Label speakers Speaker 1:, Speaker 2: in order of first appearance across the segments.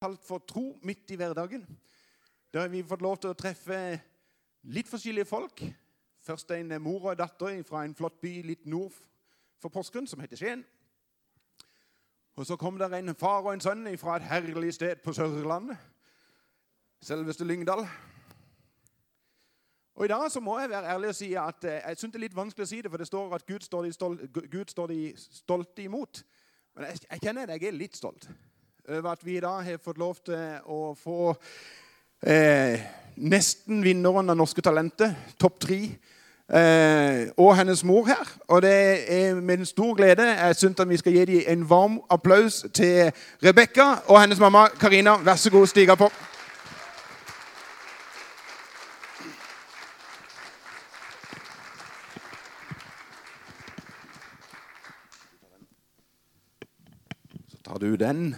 Speaker 1: kalt for Tro midt i hverdagen. Der har vi fått lov til å treffe litt forskjellige folk. Først en mor og en datter fra en flott by litt nord for Porsgrunn som heter Skien. Og så kom der en far og en sønn fra et herlig sted på Sørlandet. Selveste Lyngdal. Og I dag så må jeg være ærlig og si at eh, jeg synes det er litt vanskelig å si det, for det står at Gud står de, stolte, Gud imot. Men jeg, jeg kjenner at jeg er litt stolt over at vi i dag har fått lov til å få eh, nesten vinneren av Norske Talenter, topp tre, eh, og hennes mor her. Og det er med stor glede jeg syns vi skal gi dem en varm applaus til Rebekka og hennes mamma Karina. Vær så god, stig på. Så tar du den.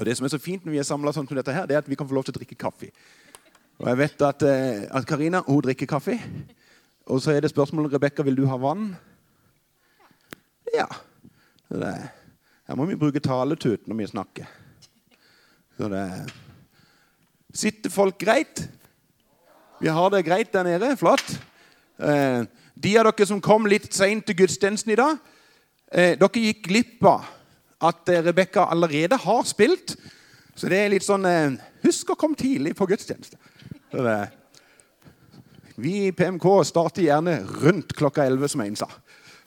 Speaker 1: Og Det som er så fint når vi er samla sånn som dette, her, det er at vi kan få lov til å drikke kaffe. Og jeg vet at, eh, Karina hun drikker kaffe. Og så er det spørsmålet Rebekka vil du ha vann. Ja. Det, her må vi bruke taletut når vi snakker. Så det Sitter folk greit? Vi har det greit der nede. Flott. Eh, de av dere som kom litt seint til gudstjenesten i dag, eh, dere gikk glipp av at eh, Rebekka allerede har spilt. Så det er litt sånn eh, Husk å komme tidlig på gudstjeneste. Vi i PMK starter gjerne rundt klokka 11, som en sa.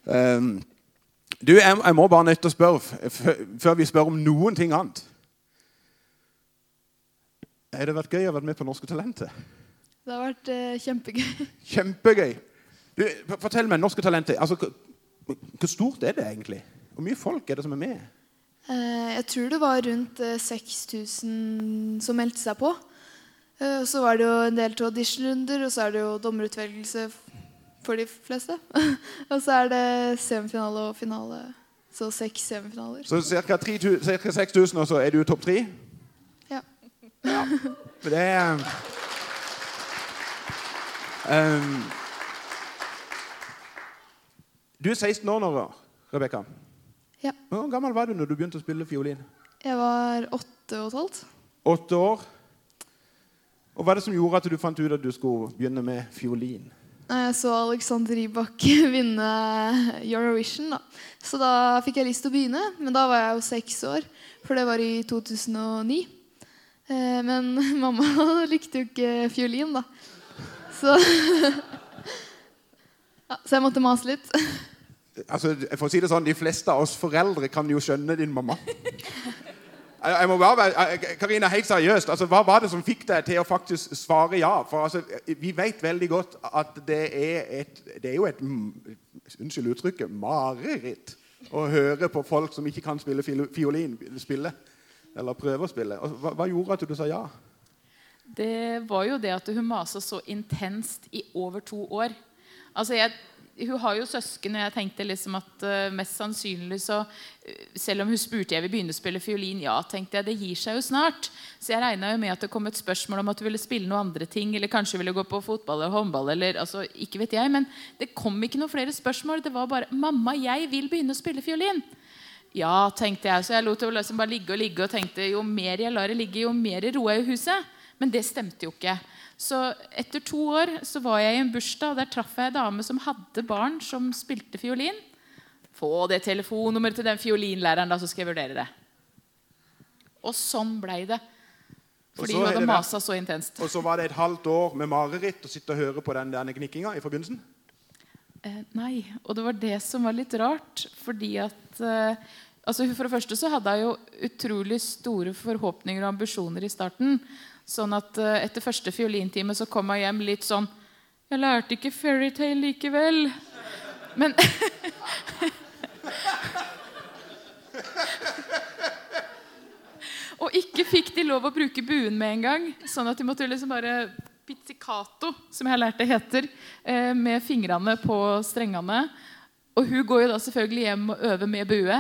Speaker 1: Um, du, jeg, må bare nødt til å spørre før vi spør om noen ting annet. Har det vært gøy å være med på Norske Talenter?
Speaker 2: Det har vært eh, kjempegøy.
Speaker 1: Kjempegøy. Du, fortell meg, Norske Talenter. Altså, hvor stort er det egentlig? Hvor mye folk er det som er med?
Speaker 2: Eh, jeg tror det var rundt 6000 som meldte seg på. Eh, og så var det jo en del auditionrunder, og så er det jo dommerutvelgelse for de fleste. og så er det semifinale og finale. Så seks semifinaler.
Speaker 1: Så ca. 6000, og så er du topp tre?
Speaker 2: Ja.
Speaker 1: ja. Det er um, Du er 16 år nå, Rebekka.
Speaker 2: Ja.
Speaker 1: Hvor gammel var du når du begynte å spille fiolin?
Speaker 2: Jeg var åtte og et halvt.
Speaker 1: Åtte år. Og Hva er det som gjorde at du fant ut at du skulle begynne med fiolin?
Speaker 2: Jeg så Alexander Rybak vinne Eurovision. da. Så da fikk jeg lyst til å begynne. Men da var jeg jo seks år, for det var i 2009. Eh, men mamma likte jo ikke fiolin, da. Så, ja, så jeg måtte mase litt
Speaker 1: altså, for å si det sånn, De fleste av oss foreldre kan jo skjønne din mamma. Jeg må bare være, Karina, helt seriøst, altså, Hva var det som fikk deg til å faktisk svare ja? For altså, Vi vet veldig godt at det er, et, det er jo et unnskyld uttrykket mareritt å høre på folk som ikke kan spille fiolin, spille, eller prøve å spille. Hva, hva gjorde at du sa ja?
Speaker 3: Det var jo det at hun masa så intenst i over to år. Altså, jeg hun har jo søsken, og jeg tenkte liksom at uh, mest sannsynlig så uh, Selv om hun spurte jeg vil begynne å spille fiolin, ja, tenkte jeg, det gir seg jo snart. Så jeg regna med at det kom et spørsmål om at hun ville spille noen andre ting. Eller kanskje ville gå på fotball eller håndball. eller altså, ikke vet jeg, Men det kom ikke noen flere spørsmål. Det var bare 'Mamma, jeg vil begynne å spille fiolin'. Ja, tenkte jeg. Så jeg lot det liksom bare ligge og ligge og tenkte jo mer jeg lar det ligge, jo mer roer jeg huset. Men det stemte jo ikke. Så etter to år så var jeg i en bursdag, og der traff jeg ei dame som hadde barn som spilte fiolin. Få det telefonnummeret til den fiolinlæreren, da, så skal jeg vurdere det. Og sånn blei det. Fordi hun hadde masa så intenst.
Speaker 1: Og så var det et halvt år med mareritt å sitte og høre på den der gnikkinga i forbindelsen?
Speaker 3: Eh, nei. Og det var det som var litt rart. Fordi at eh, altså For det første så hadde jeg jo utrolig store forhåpninger og ambisjoner i starten. Sånn at uh, etter første fiolintime så kom jeg hjem litt sånn Jeg lærte ikke fairytale likevel. Men Og ikke fikk de lov å bruke buen med en gang. Sånn at de måtte liksom bare pizzicato, som jeg har lært det heter, uh, med fingrene på strengene. Og hun går jo da selvfølgelig hjem og øver med bue.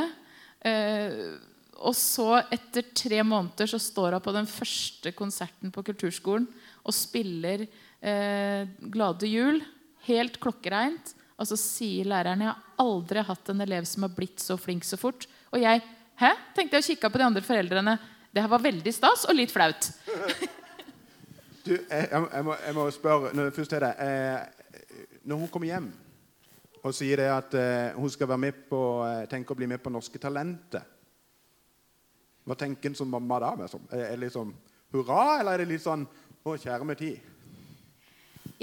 Speaker 3: Og så, etter tre måneder, så står hun på den første konserten på kulturskolen og spiller eh, 'Glade jul' helt klokkereint. Og så sier læreren jeg har aldri hatt en elev som har blitt så flink så fort. Og jeg hæ? tenkte jeg og kikka på de andre foreldrene. Det her var veldig stas og litt flaut.
Speaker 1: Du, jeg, jeg, må- jeg, må, spørre når, først til deg. Eh, når hun kommer hjem og sier det at eh, hun skal være med på, tenke tenker å bli med på Norske Talenter Hva tenker en som mamma da? Liksom? Er det liksom hurra, eller er det litt sånn å, kjære med tid?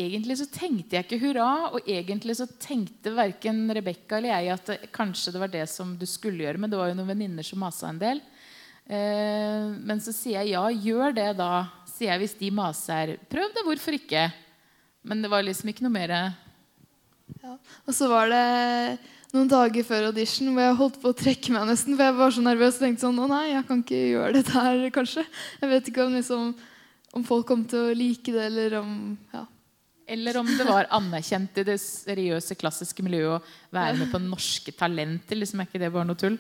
Speaker 3: Egentlig så tenkte jeg ikke hurra, og egentlig så tenkte verken Rebekka eller jeg at det, kanskje det var det som du skulle gjøre, men det var jo noen venninner som masa en del. Eh, men så sier jeg ja, gjør det da, sier jeg hvis de maser. Prøv det, hvorfor ikke? Men det var liksom ikke noe mer
Speaker 2: Ja. Og så var det noen dager før audition hvor jeg holdt på å trekke meg nesten. For jeg var så nervøs og tenkte sånn Å nei, jeg kan ikke gjøre dette her, kanskje. Jeg vet ikke om, liksom, om folk kom til å like det, eller om Ja.
Speaker 3: Eller om det var anerkjent i det seriøse, klassiske miljøet å være med på norske talenter. liksom Er ikke det bare noe tull?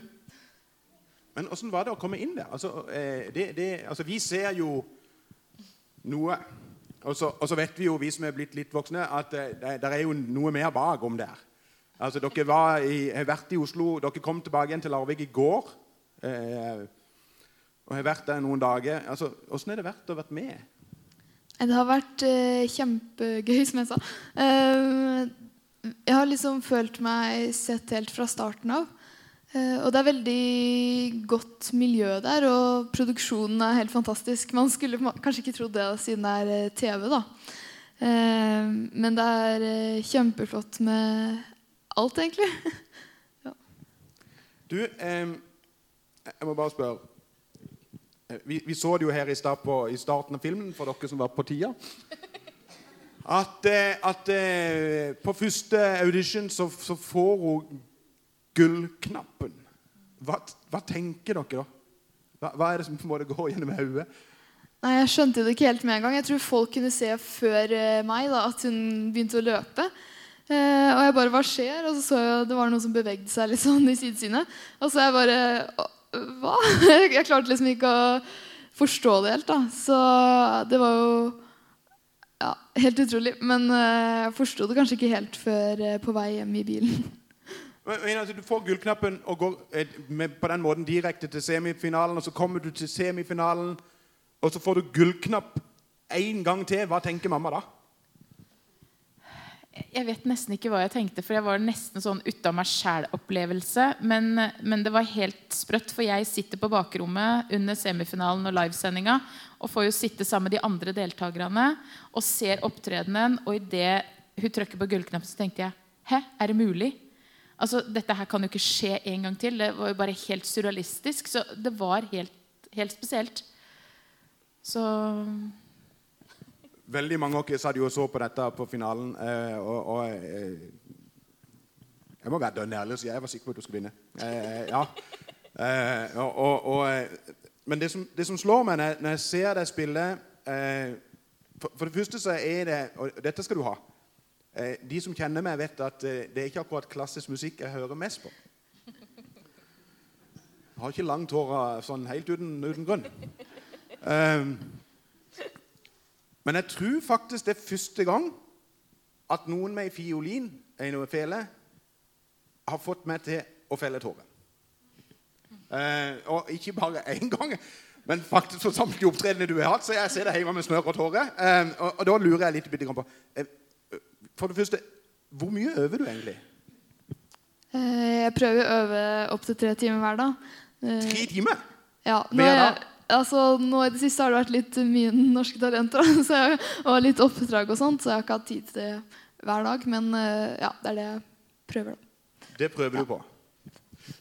Speaker 1: Men åssen var det å komme inn der? Altså, eh, det, det, altså, vi ser jo noe. Og så, og så vet vi jo, vi som er blitt litt voksne, at eh, det, det er jo noe mer bak om der. Altså, dere var i, har vært i Oslo, dere kom tilbake igjen til Larvik i går. Eh, og har vært der noen dager. Altså, Åssen er det vært å ha vært med?
Speaker 2: Det har vært eh, kjempegøy, som jeg sa. Eh, jeg har liksom følt meg sett helt fra starten av. Eh, og det er veldig godt miljø der, og produksjonen er helt fantastisk. Man skulle kanskje ikke trodd det siden det er eh, TV, da. Eh, men det er kjempeflott med alt, egentlig.
Speaker 1: Du, eh, jeg må bare spørre. Eh, Vi, vi så det jo her i, start på, i starten av filmen, for dere som var på tida. At, eh, at eh, på første audition så, så får hun gullknappen. Hva, hva tenker dere da? Hva, hva er det som på en måte går gjennom hodet?
Speaker 2: Nei, Jeg skjønte det ikke helt med en gang. Jeg tror folk kunne se før meg da, at hun begynte å løpe. Eh, og jeg bare Hva skjer? Og så så jeg det var noe som bevegde seg litt sånn i sidesynet. Og så jeg bare Hva? Jeg klarte liksom ikke å forstå det helt. da Så det var jo ja, helt utrolig. Men eh, jeg forsto det kanskje ikke helt før eh, på vei hjem i bilen.
Speaker 1: Men, men, altså, du får gullknappen og går eh, med, på den måten direkte til semifinalen. Og så kommer du til semifinalen, og så får du gullknapp én gang til. Hva tenker mamma da?
Speaker 3: Jeg vet nesten ikke hva jeg tenkte, for jeg var nesten sånn ute av meg sjæl-opplevelse. Men, men det var helt sprøtt, for jeg sitter på bakrommet under semifinalen og livesendinga og får jo sitte sammen med de andre deltakerne og ser opptredenen. Og idet hun trykker på gullknappen, så tenkte jeg Hæ, er det mulig? Altså, Dette her kan jo ikke skje en gang til. Det var jo bare helt surrealistisk. Så det var helt, helt spesielt. Så
Speaker 1: Veldig mange av dere satt jo så på dette på finalen. Eh, og, og eh, Jeg må være dønn ærlig og si jeg var sikker på at du skulle vinne. Eh, ja. Og, og, men det som, det som slår meg når, jeg ser deg spille for, for det første så er det Og dette skal du ha. De som kjenner meg, vet at det er ikke akkurat klassisk musikk jeg hører mest på. Jeg har ikke langt hår sånn helt uten, uten grunn. Eh, men jeg tror faktisk det er første gang at noen med ei fiolin noe fele, har fått meg til å felle tårer. Eh, og ikke bare én gang, men faktisk for samtlige opptredener du har hatt. Så jeg ser deg hjemme med snørr og tårer. Eh, og, og da lurer jeg litt på eh, For det første, hvor mye øver du egentlig?
Speaker 2: Eh, jeg prøver å øve opptil tre timer hver dag. Eh,
Speaker 1: Tre timer?
Speaker 2: Ja, nå,
Speaker 1: Hver
Speaker 2: er
Speaker 1: dag?
Speaker 2: Altså, nå i det siste har det vært litt mye norske talenter så jeg, og litt oppdrag og sånt, så jeg har ikke hatt tid til det hver dag. Men eh, ja, det er det jeg prøver. da.
Speaker 1: Det prøver du på.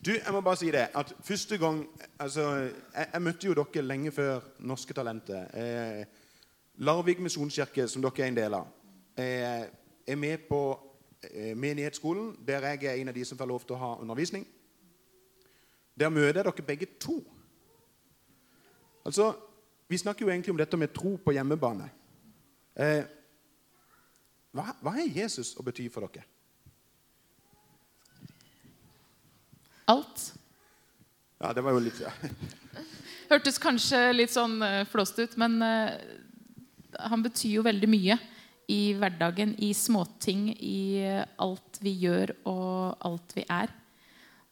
Speaker 1: Du, jeg må bare si det, at første gang altså, jeg, jeg møtte jo dere lenge før Norske Talenter. Eh, Larvik misjonskirke, som dere er en del av, eh, er med på eh, menighetsskolen, der jeg er en av de som får lov til å ha undervisning. Der møter jeg dere begge to. Altså, Vi snakker jo egentlig om dette med tro på hjemmebane. Eh, hva, hva er Jesus å bety for dere?
Speaker 3: alt.
Speaker 1: Ja, det var jo litt ja.
Speaker 3: Hørtes kanskje litt sånn uh, flåst ut, men eh, han betyr jo veldig mye i hverdagen, i småting, i eh, alt vi gjør og alt vi er.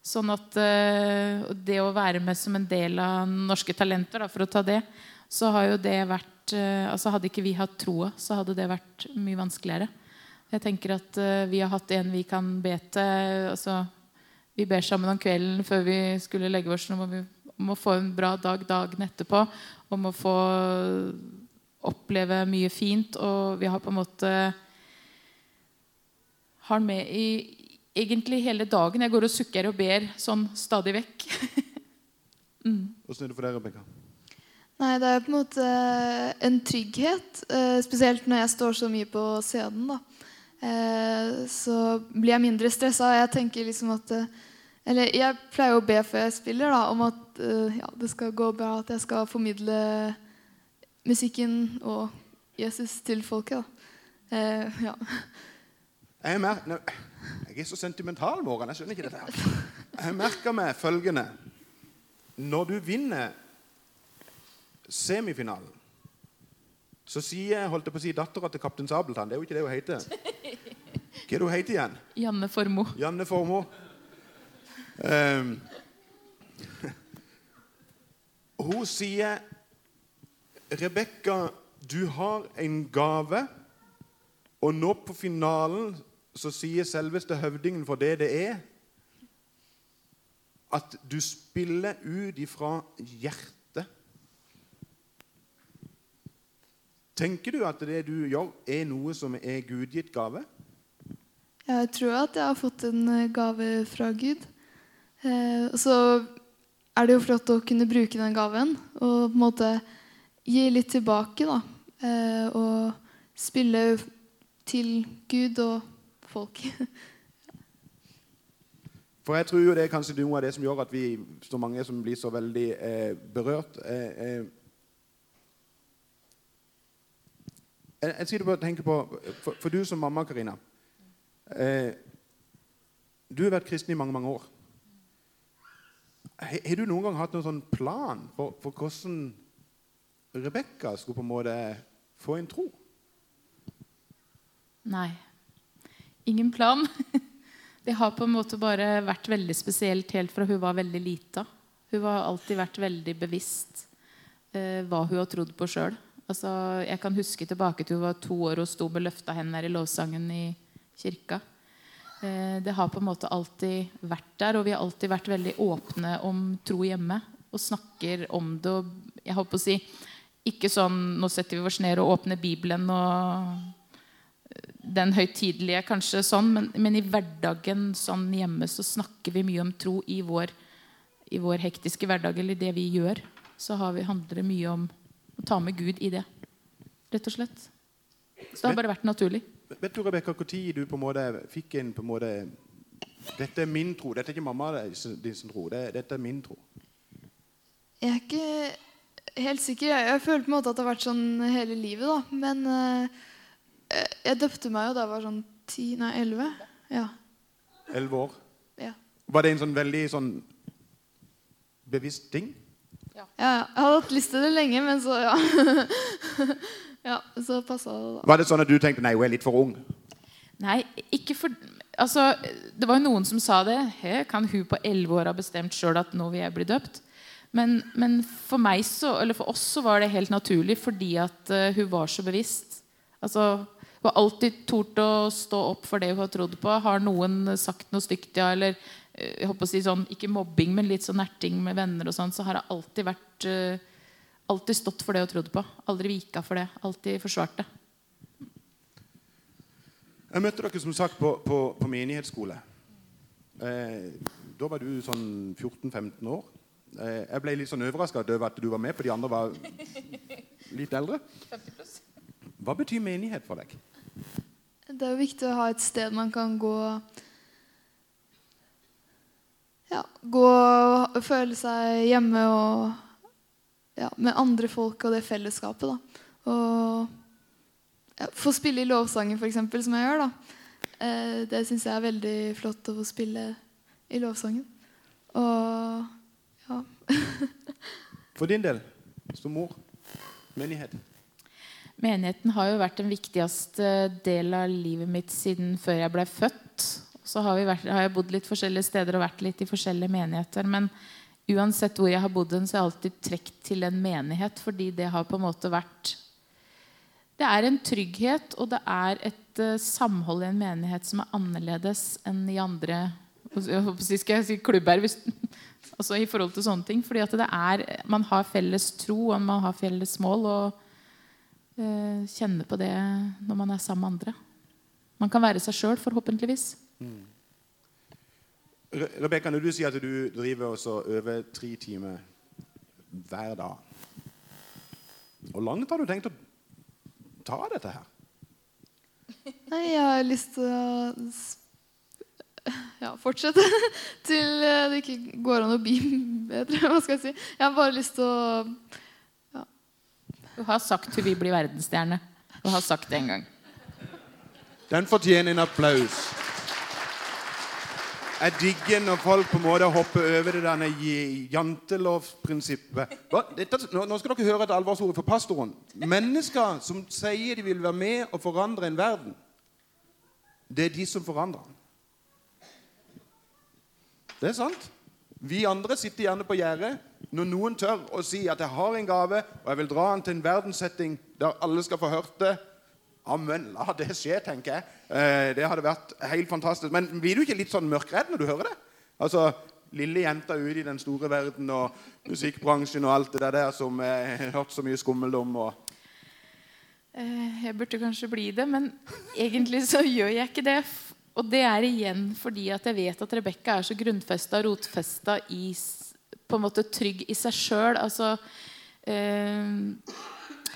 Speaker 3: Sånn at eh, det å være med som en del av Norske Talenter, da, for å ta det, så har jo det vært eh, altså Hadde ikke vi hatt troa, så hadde det vært mye vanskeligere. Jeg tenker at eh, vi har hatt en vi kan be til. altså Vi ber sammen om kvelden før vi skulle legge oss om om å få en bra dag dagen etterpå. Om å få oppleve mye fint. Og vi har på en måte har med i egentlig hele dagen. Jeg går og sukker og ber sånn stadig vekk.
Speaker 1: Åssen er det for deg, Rebekka?
Speaker 2: Nei, det er på en måte en trygghet. eh, Spesielt når jeg står så mye på scenen. da. Eh, Så blir jeg mindre stressa. Jeg tenker liksom at eh, Eller jeg pleier å be før jeg spiller, da, om at eh, ja, det skal gå bra, at jeg skal formidle musikken og Jesus til folket. da. Eh, Ja.
Speaker 1: Jeg, er mer, jeg er så sentimental, Morgan. Jeg skjønner ikke dette. Jeg merker meg følgende Når du vinner semifinalen, så sier holdt jeg på å si, dattera til kaptein Sabeltann Det er jo ikke det hun heter. Hva er det hun heter igjen?
Speaker 3: Janne Formoe.
Speaker 1: Janne Formoe. Um, hun sier Rebekka, du har en gave, og nå på finalen så sier selveste høvdingen for det det er, at du spiller ut ifra hjertet. Tenker du at det du gjør, er noe som er gudgitt gave?
Speaker 2: Jeg tror at jeg har fått en eh, gave fra Gud. Eh, så er det jo flott å kunne bruke den gaven og på en måte gi litt tilbake. da. Eh, og spille til Gud og folk.
Speaker 1: For jeg tror jo det er kanskje noe av det som gjør at vi så mange som blir så veldig eh, berørt. Eh, eh, jeg, jeg sitter på og tenker på For, for du som mamma, Karina. Eh, du har vært kristen i mange, mange år. Har har du noen gang hatt noen sånn plan for, for hvordan Rebekka skulle på en måte få en tro?
Speaker 3: Nei. Ingen plan. Det har på en måte bare vært veldig spesielt helt fra hun var veldig lita. Hun har alltid vært veldig bevisst eh, hva hun har trodd på sjøl. Altså, jeg kan huske tilbake til hun var to år og sto med løfta hender i lovsangen i kirka. Eh, det har på en måte alltid vært der, og vi har alltid vært veldig åpne om tro hjemme. Og snakker om det. Og jeg håper å si ikke sånn nå setter vi oss ned og åpner Bibelen og den høytidelige, kanskje sånn, men, men i hverdagen sånn hjemme så snakker vi mye om tro i vår, i vår hektiske hverdag, eller det vi gjør. Så har vi, handler det mye om å ta med Gud i det, rett og slett. Så det har bare vært naturlig.
Speaker 1: Vet du, Rebekka, når du på en måte fikk en på en måte Dette er min tro. Dette er ikke mamma din sin tro. Det, dette er min tro.
Speaker 2: Jeg er ikke helt sikker. Jeg, jeg føler på en måte at det har vært sånn hele livet. da. Men eh, jeg- jeg døpte meg jo da jeg var sånn ti, nei, elleve. Ja.
Speaker 1: Elleve år.
Speaker 2: Ja.
Speaker 1: Var det en sånn veldig sånn bevisst ting?
Speaker 2: ja, ja. Jeg hadde hatt lyst til det lenge, men så ja. ja så passa det, da.
Speaker 1: Var det sånn at du tenkte nei, hun er litt for ung?
Speaker 3: Nei, ikke for Altså, det var jo noen som sa det. He, kan hun på elleve år ha bestemt sjøl at nå vil jeg bli døpt? Men, men for meg så, eller for oss så var det helt naturlig fordi at eh, hun var så bevisst. Altså, hun har alltid tort å stå opp for det hun har trodd på. Har noen sagt noe stygt, ja, eller eh, jeg håper å si sånn, ikke mobbing, men litt sånn nerting med venner, og sånn, så har hun alltid vært eh, alltid stått for det hun trodde på. Aldri vika for det. Alltid forsvart det.
Speaker 1: Jeg møtte dere som sagt på, på, på menighetsskole. Eh, da var du sånn 14-15 år. Eh, jeg ble litt sånn overraska over at du var med, for de andre var litt eldre. Hva betyr menighet for deg?
Speaker 2: Det er jo viktig å ha et sted man kan gå Ja, gå og føle seg hjemme og ja, med andre folk og det fellesskapet. da. Og ja, få spille i lovsangen, f.eks., som jeg gjør. da. Eh, det syns jeg er veldig flott å få spille i lovsangen. Og ja.
Speaker 1: For din del, som mor, menighet.
Speaker 3: Menigheten har jo vært den viktigste del av livet mitt siden før jeg ble født. Så har, vært, har jeg bodd litt forskjellige steder og vært litt i forskjellige menigheter. Men uansett hvor jeg har bodd, så har jeg alltid trukket til en menighet. Fordi det har på en måte vært Det er en trygghet, og det er et uh, samhold i en menighet som er annerledes enn i andre jeg skal jeg si klubber hvis, altså i forhold til sånne ting. Fordi at det er, man har felles tro og man har felles mål. og uh, kjenner på det når man er sammen med andre. Man kan være seg sjøl, forhåpentligvis. Mm.
Speaker 1: Rebekka, når du sier at du driver og over tre timer hver dag Hvor langt har du tenkt å ta dette her?
Speaker 2: Nei, jeg har lyst til å ja, fortsette til det ikke går an å bli bedre. Hva skal jeg si? Jeg har bare lyst til å.
Speaker 3: Du har sagt hun vil bli verdensstjerne. Du har sagt det en gang.
Speaker 1: Den fortjener en applaus. Jeg digger når folk på en måte hopper over det denne jantelovsprinsippet. Nå skal dere høre et alvorsord for pastoren. Mennesker som sier de vil være med og forandre en verden, det er de som forandrer den. Det er sant. Vi andre sitter gjerne på gjerdet når noen tør å si at 'jeg har en gave, og jeg vil dra den til en verdenssetting der alle skal få hørt det'. Amen. La det skje, tenker jeg. Eh, det hadde vært helt fantastisk. Men blir du ikke litt sånn mørkredd når du hører det? Altså, Lille jenta ute i den store verden og musikkbransjen og alt det der som jeg har hørt så mye skummelt om. Og...
Speaker 3: Eh, jeg burde kanskje bli det, men egentlig så gjør jeg ikke det. Og det er igjen fordi at jeg vet at Rebekka er så grunnfesta og rotfesta i på en måte trygg i seg sjøl. Altså, eh,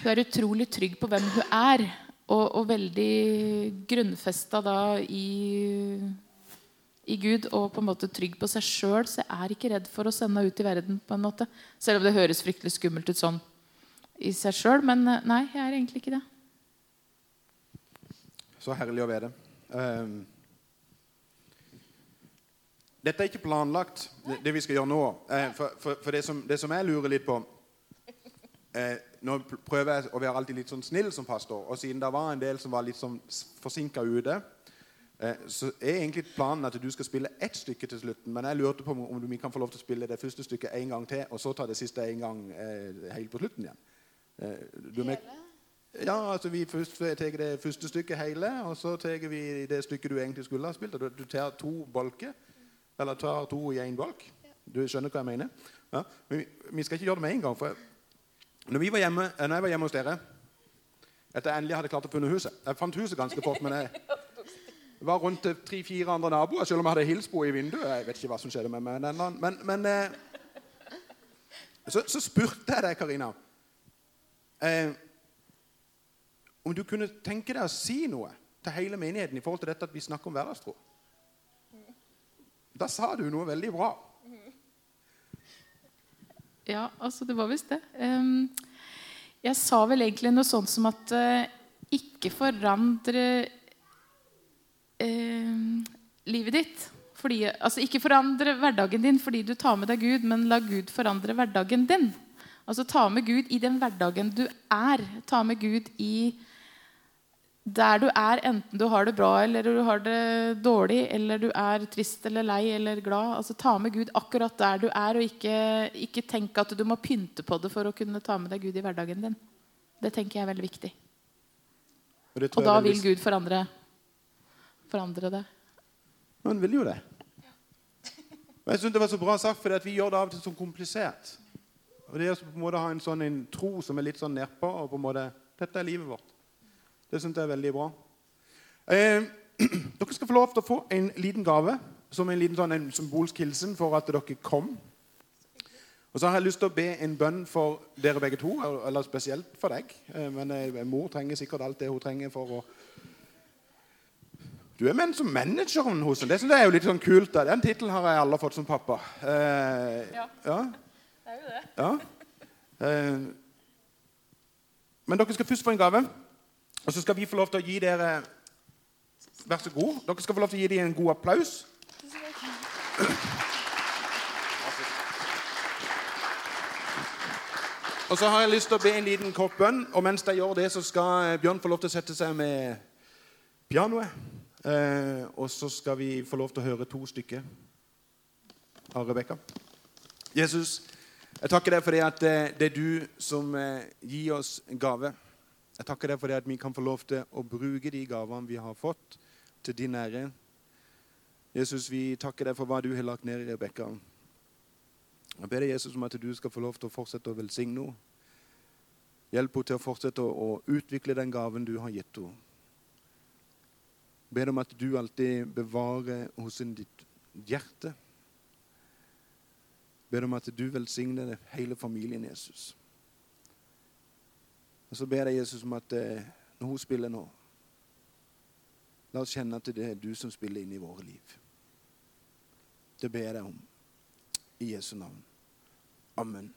Speaker 3: hun er utrolig trygg på hvem hun er. Og, og veldig grunnfesta da i, i, Gud og på en måte trygg på seg sjøl. Så jeg er ikke redd for å sende henne ut i verden. på en måte Selv om det høres fryktelig skummelt ut sånn i seg sjøl. Men eh, nei, jeg er egentlig ikke det.
Speaker 1: Så herlig å være. Um dette er ikke planlagt, det, det vi skal gjøre nå. Eh, for, for, for det, som, det, som, jeg lurer litt på eh, Nå prøver jeg å være alltid litt sånn snill som pastor. Og siden det var en del som var litt sånn forsinka ute, eh, så er egentlig planen at du skal spille ett stykke til slutten. Men jeg lurte på om vi kan få lov til å spille det første stykket en gang til, og så ta det siste en gang eh, helt på slutten igjen.
Speaker 2: Eh, hele?
Speaker 1: Ja, altså Vi tar det første stykket hele, og så tar vi det stykket du egentlig skulle ha spilt. Du tar to bolker. Eller tar to i én bolk. Du skjønner hva jeg mener? Ja. Men vi, skal ikke gjøre det med en gang. For når, vi var hjemme, eh, når jeg var hjemme hos dere Etter jeg endelig hadde klart å funne huset Jeg fant huset ganske fort, men jeg var rundt tre-fire andre naboer, selv om jeg hadde hilst på i vinduet. Jeg vet ikke hva som skjedde med meg ennå. Men, men eh, så, så, spurte jeg deg, Karina, eh, om du kunne tenke deg å si noe til hele menigheten i forhold til dette at vi snakker om hverdagstro. Da sa du noe veldig bra.
Speaker 3: Ja, altså det var visst det. Jeg sa vel egentlig noe sånt som at uh, ikke forandre livet ditt. Fordi, altså Ikke forandre hverdagen din fordi du tar med deg Gud, men la Gud forandre hverdagen din. Altså Ta med Gud i den hverdagen du er. Ta med Gud i der du er, enten du har det bra eller du har det dårlig, eller du er trist eller lei eller glad. altså Ta med Gud akkurat der du er, og ikke, ikke tenk at du må pynte på det for å kunne ta med deg Gud i hverdagen din. Det tenker jeg er veldig viktig. Og, og da vil Gud forandre, forandre det.
Speaker 1: Han vil jo det. Men jeg synes Det var så bra sagt, for vi gjør det av og til så komplisert. Og Det er på en måte å ha en sånn en tro som er litt sånn nedpå. og på en måte, Dette er livet vårt. Det syns jeg er veldig bra. Eh, dere skal få lov til å få en liten gave som en liten sånn, en symbolsk hilsen for at dere kom. Og så har jeg lyst til å be en bønn for dere begge to, eller spesielt for deg. Eh, men eh, mor trenger sikkert alt det hun trenger for å Du er menn som manageren hos henne. Det synes jeg er jo litt sånn kult. Da. Den tittelen har jeg aldri fått som pappa.
Speaker 3: Eh, ja. ja. Det er jo det.
Speaker 1: Ja. Eh, men dere skal først få en gave. Og så skal vi få lov til å gi dere Vær så god. Dere skal få lov til å gi dem en god applaus. Og så har jeg lyst til å be en liten kort bønn. Og mens de gjør det, så skal Bjørn få lov til å sette seg med pianoet. Eh, og så skal vi få lov til å høre to stykker av Rebekka. Jesus, jeg takker deg for det at eh, det er du som eh, gir oss gave. Jeg takker deg for det at vi kan få lov til å bruke de gavene vi har fått, til din ære. Jesus, vi takker deg for hva du har lagt ned i Rebekka. Jeg ber deg, Jesus, om at du skal få lov til å fortsette å velsigne henne. Hjelp henne til å fortsette å, utvikle den gaven du har gitt henne. Jeg Ber deg om at du alltid bevarer hos ditt hjerte. Jeg Ber deg om at du velsigner hele familien Jesus. Og så ber jeg Jesus om at eh, når hun spiller nå La oss kjenne at det er du som spiller inn i våre liv. Det ber jeg om. I Jesu navn. Amen.